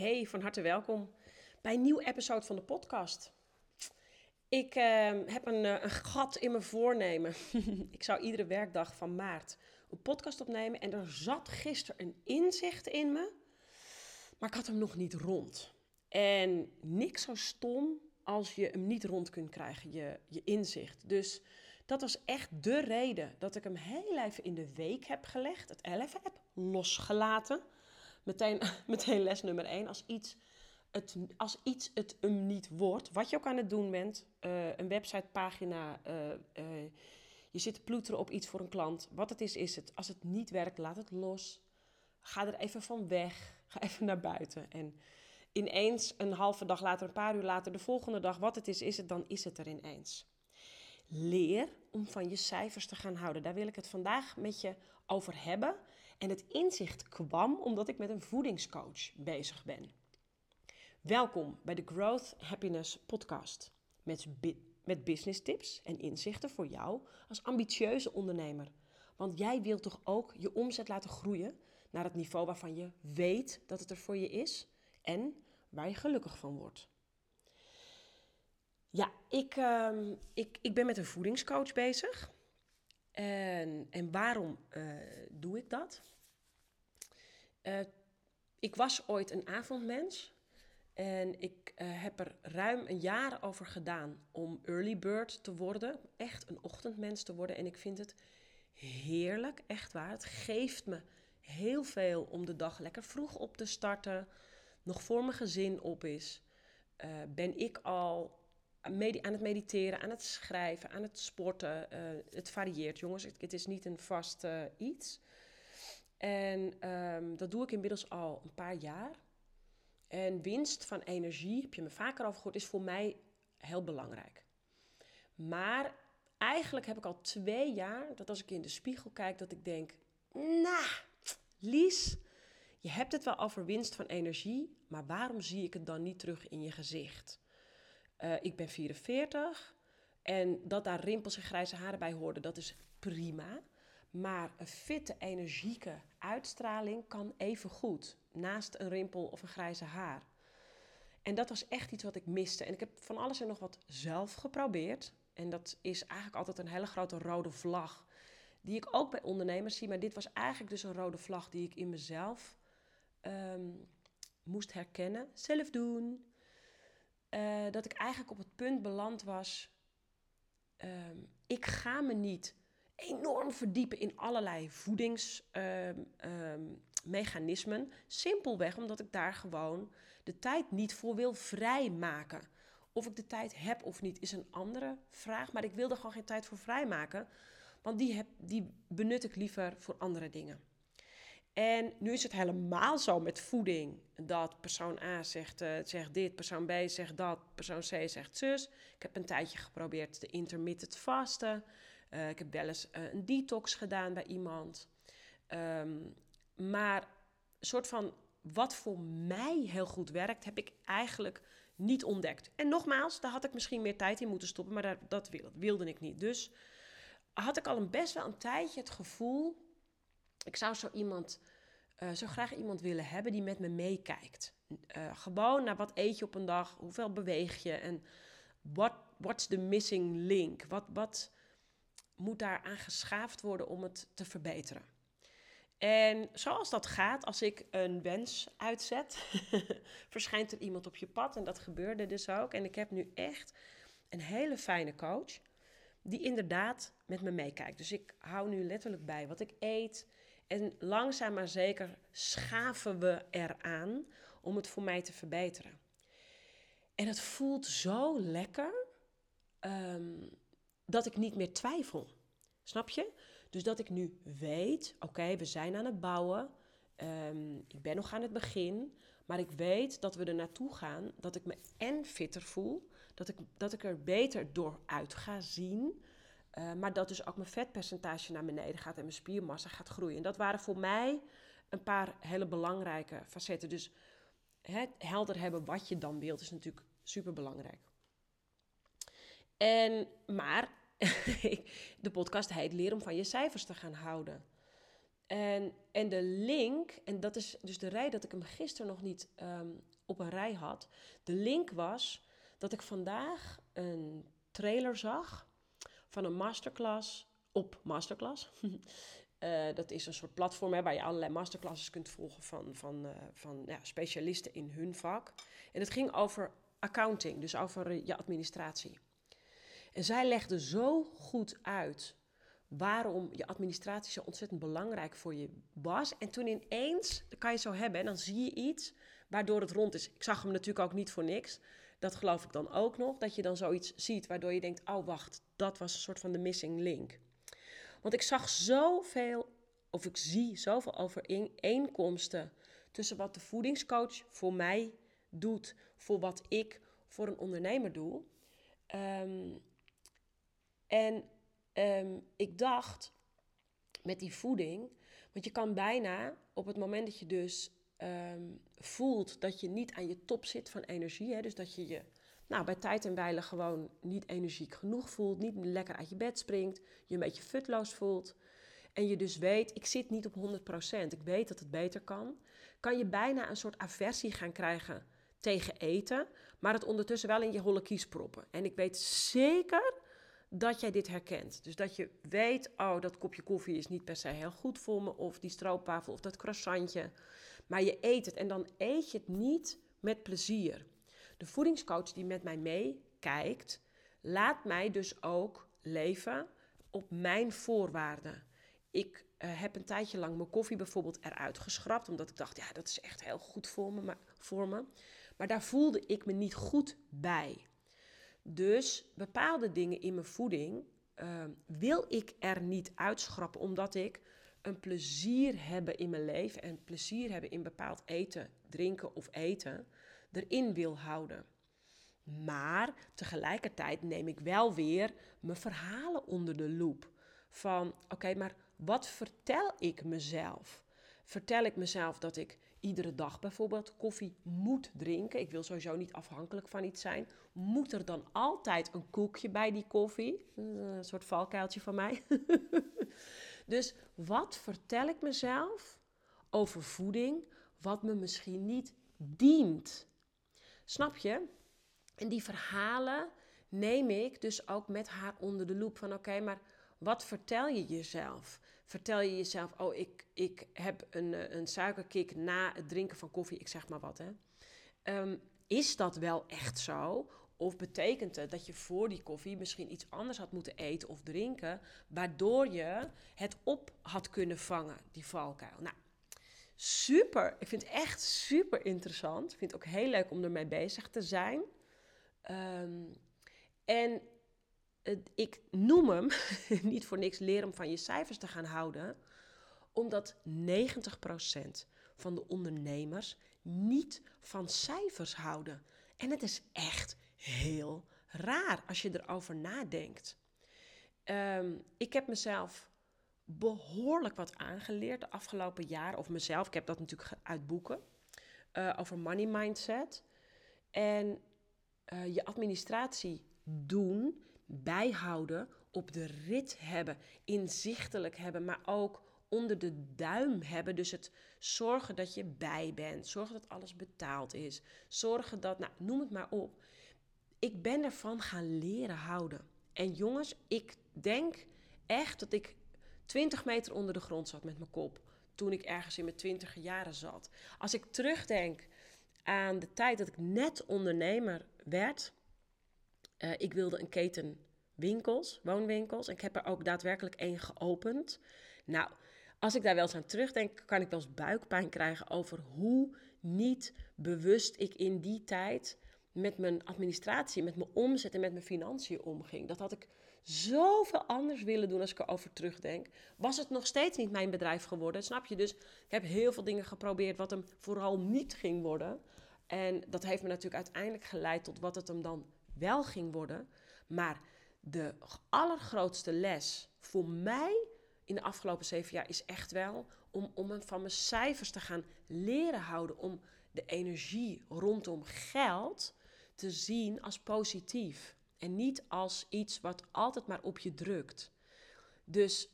Hey, van harte welkom bij een nieuwe episode van de podcast. Ik ehm, heb een, eh, een, gat in mijn voornemen. ik zou iedere werkdag van maart een podcast opnemen en er zat gisteren een inzicht in me, maar ik had hem nog niet rond. En niks zo stom als je hem niet rond kunt krijgen, je, je inzicht. Dus dat was echt de reden dat ik hem heel even in de week heb gelegd, het 11 heb losgelaten meteen, les nummer 1. Als iets, het, als iets het hem niet wordt, wat je ook aan het doen bent, uh, een websitepagina, uh, uh, je zit te ploeteren op iets voor een klant. Wat het is, is het. Als het niet werkt, laat het los. Ga er even van weg. Ga even naar buiten. En ineens, een halve dag later, een paar uur later, de volgende dag, wat het is, is het, dan is het er ineens. Leer om van je cijfers te gaan houden. Daar wil ik het vandaag met je over hebben. En het inzicht kwam omdat ik met een voedingscoach bezig ben. Welkom bij de Growth Happiness Podcast. Met, met business tips en inzichten voor jou als ambitieuze ondernemer. Want jij wilt toch ook je omzet laten groeien naar het niveau waarvan je weet dat het er voor je is en waar je gelukkig van wordt. Ja, ik, uh, ik, ik ben met een voedingscoach bezig. En, en waarom uh, doe ik dat? Uh, ik was ooit een avondmens. En ik uh, heb er ruim een jaar over gedaan om early bird te worden. Echt een ochtendmens te worden. En ik vind het heerlijk, echt waar. Het geeft me heel veel om de dag lekker vroeg op te starten. Nog voor mijn gezin op is. ben ik al aan het mediteren, aan het schrijven, aan het sporten. Uh, het varieert, jongens. Het, is niet een vast uh, iets. En um, dat doe ik inmiddels al een paar jaar. En winst van energie, heb je me vaker over gehoord, is voor mij heel belangrijk. Maar eigenlijk heb ik al twee jaar dat als ik in de spiegel kijk, dat ik denk: Nou, Lies, je hebt het wel over winst van energie, maar waarom zie ik het dan niet terug in je gezicht? Uh, ik ben 44 en dat daar rimpels en grijze haren bij hoorden, dat is prima. Maar een fitte, energieke uitstraling kan even goed naast een rimpel of een grijze haar. En dat was echt iets wat ik miste. En ik heb van alles en nog wat zelf geprobeerd. En dat is eigenlijk altijd een hele grote rode vlag. Die ik ook bij ondernemers zie. Maar dit was eigenlijk dus een rode vlag die ik in mezelf um, moest herkennen. Zelf doen. Uh, dat ik eigenlijk op het punt beland was. Um, ik ga me niet enorm verdiepen in allerlei voedingsmechanismen. Um, um, simpelweg omdat ik daar gewoon de tijd niet voor wil vrijmaken. Of ik de tijd heb of niet is een andere vraag. Maar ik wil er gewoon geen tijd voor vrijmaken. Want die, heb, die benut ik liever voor andere dingen. En nu is het helemaal zo met voeding dat persoon A zegt, uh, zegt dit, persoon B zegt dat, persoon C zegt zus. Ik heb een tijdje geprobeerd de intermittent vasten. Uh, ik heb wel eens uh, een detox gedaan bij iemand. Um, maar een soort van wat voor mij heel goed werkt, heb ik eigenlijk niet ontdekt. En nogmaals, daar had ik misschien meer tijd in moeten stoppen, maar dat, dat wilde ik niet. Dus had ik al een best wel een tijdje het gevoel ik zou zo iemand, uh, zo graag iemand willen hebben die met me meekijkt. Uh, gewoon naar wat eet je op een dag, hoeveel beweeg je en what, what's the missing link? Wat, wat moet daar aan geschaafd worden om het te verbeteren? En zoals dat gaat, als ik een wens uitzet, verschijnt er iemand op je pad. En dat gebeurde dus ook. En ik heb nu echt een hele fijne coach die inderdaad met me meekijkt. Dus ik hou nu letterlijk bij wat ik eet. En langzaam maar zeker schaven we eraan om het voor mij te verbeteren. En het voelt zo lekker um, dat ik niet meer twijfel. Snap je? Dus dat ik nu weet, oké, we zijn aan het bouwen. Um, ik ben nog aan het begin. Maar ik weet dat we er naartoe gaan. Dat ik me en fitter voel. Dat ik, dat ik er beter door uit ga zien. Uh, maar dat dus ook mijn vetpercentage naar beneden gaat en mijn spiermassa gaat groeien. En dat waren voor mij een paar hele belangrijke facetten. Dus helder hebben wat je dan wilt is natuurlijk super belangrijk. En, maar de podcast heet Leer om van je cijfers te gaan houden. En, en de link, en dat is dus de rij dat ik hem gisteren nog niet ehm, op een rij had. De link was dat ik vandaag een trailer zag van een masterclass op Masterclass. Uh, dat is een soort platform hè, waar je allerlei masterclasses kunt volgen van, van, uh, van ja, specialisten in hun vak. En het ging over accounting, dus over je administratie. En zij legde zo goed uit waarom je administratie zo ontzettend belangrijk voor je was. En toen ineens, dat kan je zo hebben, en dan zie je iets waardoor het rond is. Ik zag hem natuurlijk ook niet voor niks. Dat geloof ik dan ook nog, dat je dan zoiets ziet waardoor je denkt, oh wacht, dat was een soort van de missing link. Want ik zag zoveel, of ik zie zoveel overeenkomsten tussen wat de voedingscoach voor mij doet, voor wat ik voor een ondernemer doe. Um, en um, ik dacht met die voeding, want je kan bijna op het moment dat je dus um, voelt dat je niet aan je top zit van energie, hè, dus dat je je nou, bij tijd en wijle gewoon niet energiek genoeg voelt, niet lekker uit je bed springt, je een beetje futloos voelt. En je dus weet, ik zit niet op 100%, ik weet dat het beter kan. Kan je bijna een soort aversie gaan krijgen tegen eten, maar het ondertussen wel in je holle kies proppen. En ik weet zeker dat jij dit herkent. Dus dat je weet, oh, dat kopje koffie is niet per se heel goed voor me, of die stroopwafel of dat croissantje. Maar je eet het en dan eet je het niet met plezier. De voedingscoach die met mij meekijkt, laat mij dus ook leven op mijn voorwaarden. Ik uh, heb een tijdje lang mijn koffie bijvoorbeeld eruit geschrapt, omdat ik dacht, ja, dat is echt heel goed voor me. Maar, voor me. maar daar voelde ik me niet goed bij. Dus bepaalde dingen in mijn voeding uh, wil ik er niet uitschrappen, omdat ik een plezier hebben in mijn leven en plezier hebben in bepaald eten, drinken of eten erin wil houden. Maar tegelijkertijd neem ik wel weer mijn verhalen onder de loep. Van oké, maar wat vertel ik mezelf? Vertel ik mezelf dat ik iedere dag bijvoorbeeld koffie moet drinken? Ik wil sowieso niet afhankelijk van iets zijn. Moet er dan altijd een koekje bij die koffie? Een soort valkuiltje van mij. dus wat vertel ik mezelf over voeding wat me misschien niet dient? Snap je? En die verhalen neem ik dus ook met haar onder de loep van oké, maar wat vertel je jezelf? Vertel je jezelf, oh, ik, ik heb een, eh, een suikerkick na het drinken van koffie, ik zeg maar wat hè. Um, is dat wel echt zo? Of betekent het dat je voor die koffie misschien iets anders had moeten eten of drinken, waardoor je het op had kunnen vangen, die valkuil? Nou, super. Ik vind het echt super interessant. Ik vind het ook heel leuk om ermee bezig te zijn. Um, en ik noem hem, niet voor niks, leer hem van je cijfers te gaan houden. Omdat 90% van de ondernemers niet van cijfers houden. En het is echt heel raar als je erover nadenkt. Um, ik heb mezelf behoorlijk wat aangeleerd de afgelopen jaren. Of mezelf, ik heb dat natuurlijk uit boeken. Uh, over money mindset. En uh, je administratie doen, bijhouden, op de rit hebben, inzichtelijk hebben, maar ook onder de duim hebben. Dus het zorgen dat je bij bent, zorgen dat alles betaald is, zorgen dat, nou noem het maar op. Ik ben ervan gaan leren houden. En jongens, ik denk echt dat ik 20 meter onder de grond zat met mijn kop. Toen ik ergens in mijn twintige jaren zat. Als ik terugdenk aan de tijd dat ik net ondernemer werd. Uh, ik wilde een keten winkels, woonwinkels. En ik heb er ook daadwerkelijk één geopend. Nou, als ik daar wel eens aan terugdenk, kan ik wel eens buikpijn krijgen over hoe niet bewust ik in die tijd met mijn administratie, met mijn omzet en met mijn financiën omging. Dat had ik zoveel anders willen doen als ik erover terugdenk. Was het nog steeds niet mijn bedrijf geworden, snap je? Dus ik heb heel veel dingen geprobeerd wat hem vooral niet ging worden. En dat heeft me natuurlijk uiteindelijk geleid tot wat het hem dan wel ging worden. Maar de allergrootste les voor mij in de afgelopen zeven jaar is echt wel om, om van mijn cijfers te gaan leren houden. Om de energie rondom geld te zien als positief. En niet als iets wat altijd maar op je drukt. Dus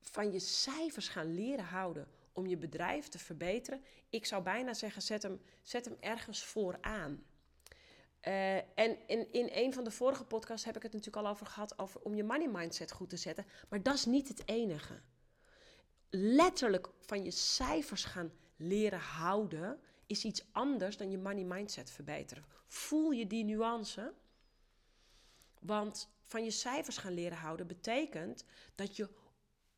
van je cijfers gaan leren houden om je bedrijf te verbeteren. Ik zou bijna zeggen, zet hem, zet hem ergens vooraan. Uh, en in, in een van de vorige podcasts heb ik het natuurlijk al over gehad, over om je money mindset goed te zetten. Maar dat is niet het enige. Letterlijk van je cijfers gaan leren houden is iets anders dan je money mindset verbeteren. Voel je die nuance? Want van je cijfers gaan leren houden betekent dat je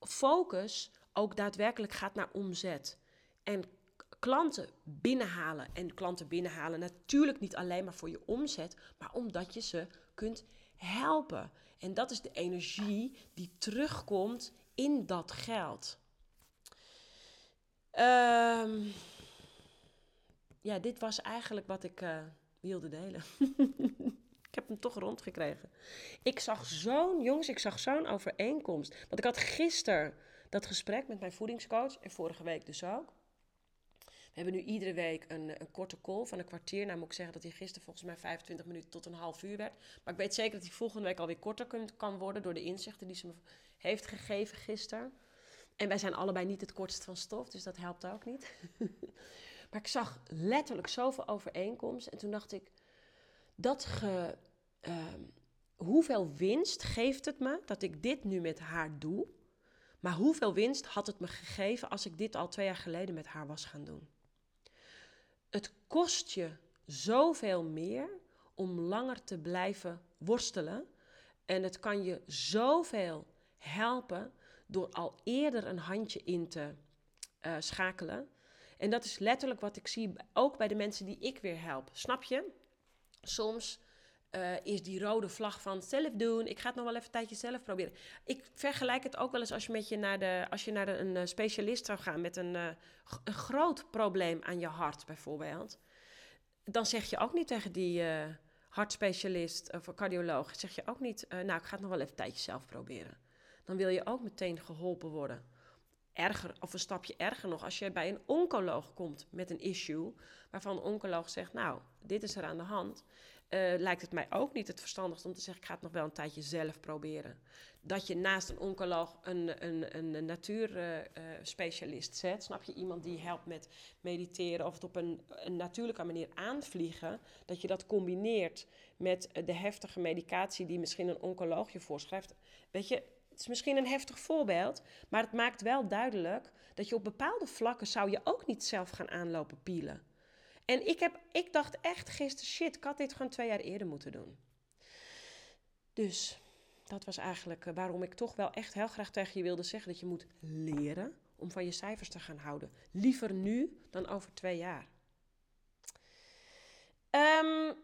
focus ook daadwerkelijk gaat naar omzet. En klanten binnenhalen. En klanten binnenhalen natuurlijk niet alleen maar voor je omzet, maar omdat je ze kunt helpen. En dat is de energie die terugkomt in dat geld. Um, ja, dit was eigenlijk wat ik uh, wilde delen. ik heb hem toch rondgekregen. Ik zag zo'n, jongens, ik zag zo'n overeenkomst. Want ik had gisteren dat gesprek met mijn voedingscoach en vorige week dus ook. We hebben nu iedere week een, een korte call van een kwartier. Nou moet ik zeggen dat die gisteren volgens mij 25 minuten tot een half uur werd. Maar ik weet zeker dat die volgende week alweer korter kan, kan worden door de inzichten die ze me heeft gegeven gisteren. En wij zijn allebei niet het kortst van stof, dus dat helpt ook niet. maar ik zag letterlijk zoveel overeenkomsten. En toen dacht ik, dat ge, ehm, hoeveel winst geeft het me dat ik dit nu met haar doe? Maar hoeveel winst had het me gegeven als ik dit al twee jaar geleden met haar was gaan doen? Het kost je zoveel meer om langer te blijven worstelen. En het kan je zoveel helpen door al eerder een handje in te uh, schakelen. En dat is letterlijk wat ik zie, ook bij de mensen die ik weer help. Snap je? Soms uh, is die rode vlag van zelf doen. Ik ga het nog wel even een tijdje zelf proberen. Ik vergelijk het ook wel eens als je, met je naar, de, als je naar een eh, specialist zou gaan met een, uh, een groot probleem aan je hart bijvoorbeeld. Dan zeg je ook niet tegen die hartspecialist of cardioloog, zeg je ook niet, nou ik ga het nog wel even een tijdje zelf proberen. Dan wil je ook meteen geholpen worden. Erger, of een stapje erger nog, als je bij een oncoloog komt met een issue, waarvan de oncoloog zegt, nou, dit is er aan de hand uh, lijkt het mij ook niet het verstandigst om te zeggen: ik ga het nog wel een tijdje zelf proberen. Dat je naast een oncoloog een, een, een natuurspecialist zet. Snap je? Iemand die helpt met mediteren of het op een, een, natuurlijke manier aanvliegen. Dat je dat combineert met de heftige medicatie die misschien een oncoloog je voorschrijft. Weet je, is misschien een heftig voorbeeld, maar het maakt wel duidelijk dat je op bepaalde vlakken zou je ook niet zelf gaan aanlopen pielen. En ik, heb, ik dacht echt gisteren, shit, ik had dit gewoon twee jaar eerder moeten doen. Dus dat was eigenlijk eh, waarom ik toch wel echt heel graag tegen je wilde zeggen dat je moet leren om van je cijfers te gaan houden. Liever nu dan over twee jaar. Um,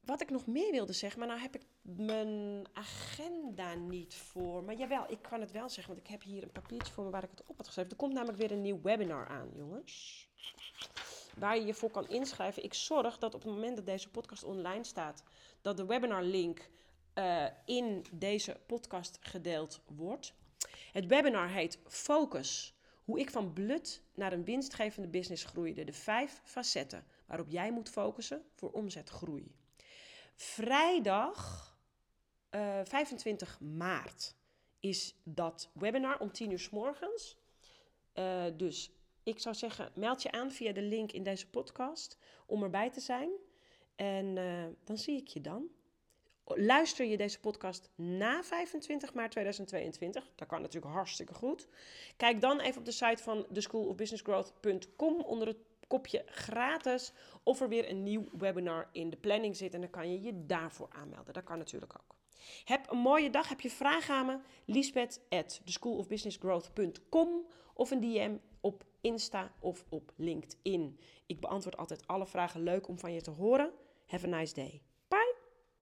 wat ik nog meer wilde zeggen, maar nou heb ik mijn agenda niet voor. Maar jawel, ik kan het wel zeggen, want ik heb hier een papiertje voor me waar ik het op had geschreven. Er komt namelijk weer een nieuw webinar aan, jongens waar je je voor kan inschrijven. Ik zorg dat op het moment dat deze podcast online staat, dat de webinarlink uh, in deze podcast gedeeld wordt. Het webinar heet Focus. Hoe ik van blut naar een winstgevende business groeide. De vijf facetten waarop jij moet focussen voor omzetgroei. Vrijdag uh, eh, 25 maart is dat webinar om 10 uur s morgens. Uh, dus ik zou zeggen, meld je aan via de link in deze podcast om erbij te zijn. En uh, dan zie ik je dan. Luister je deze podcast na 25 maart 2022? Dat kan natuurlijk hartstikke goed. Kijk dan even op de site van theschoolofbusinessgrowth.com onder het kopje gratis of er weer een nieuw webinar in de planning zit en dan kan je je daarvoor aanmelden. Dat kan natuurlijk ook. Heb een mooie dag. Heb je vragen aan me? Lisbeth at theschoolofbusinessgrowth.com of een DM op Insta of op LinkedIn. Ik beantwoord altijd alle vragen. Leuk om van je te horen. Have a nice day.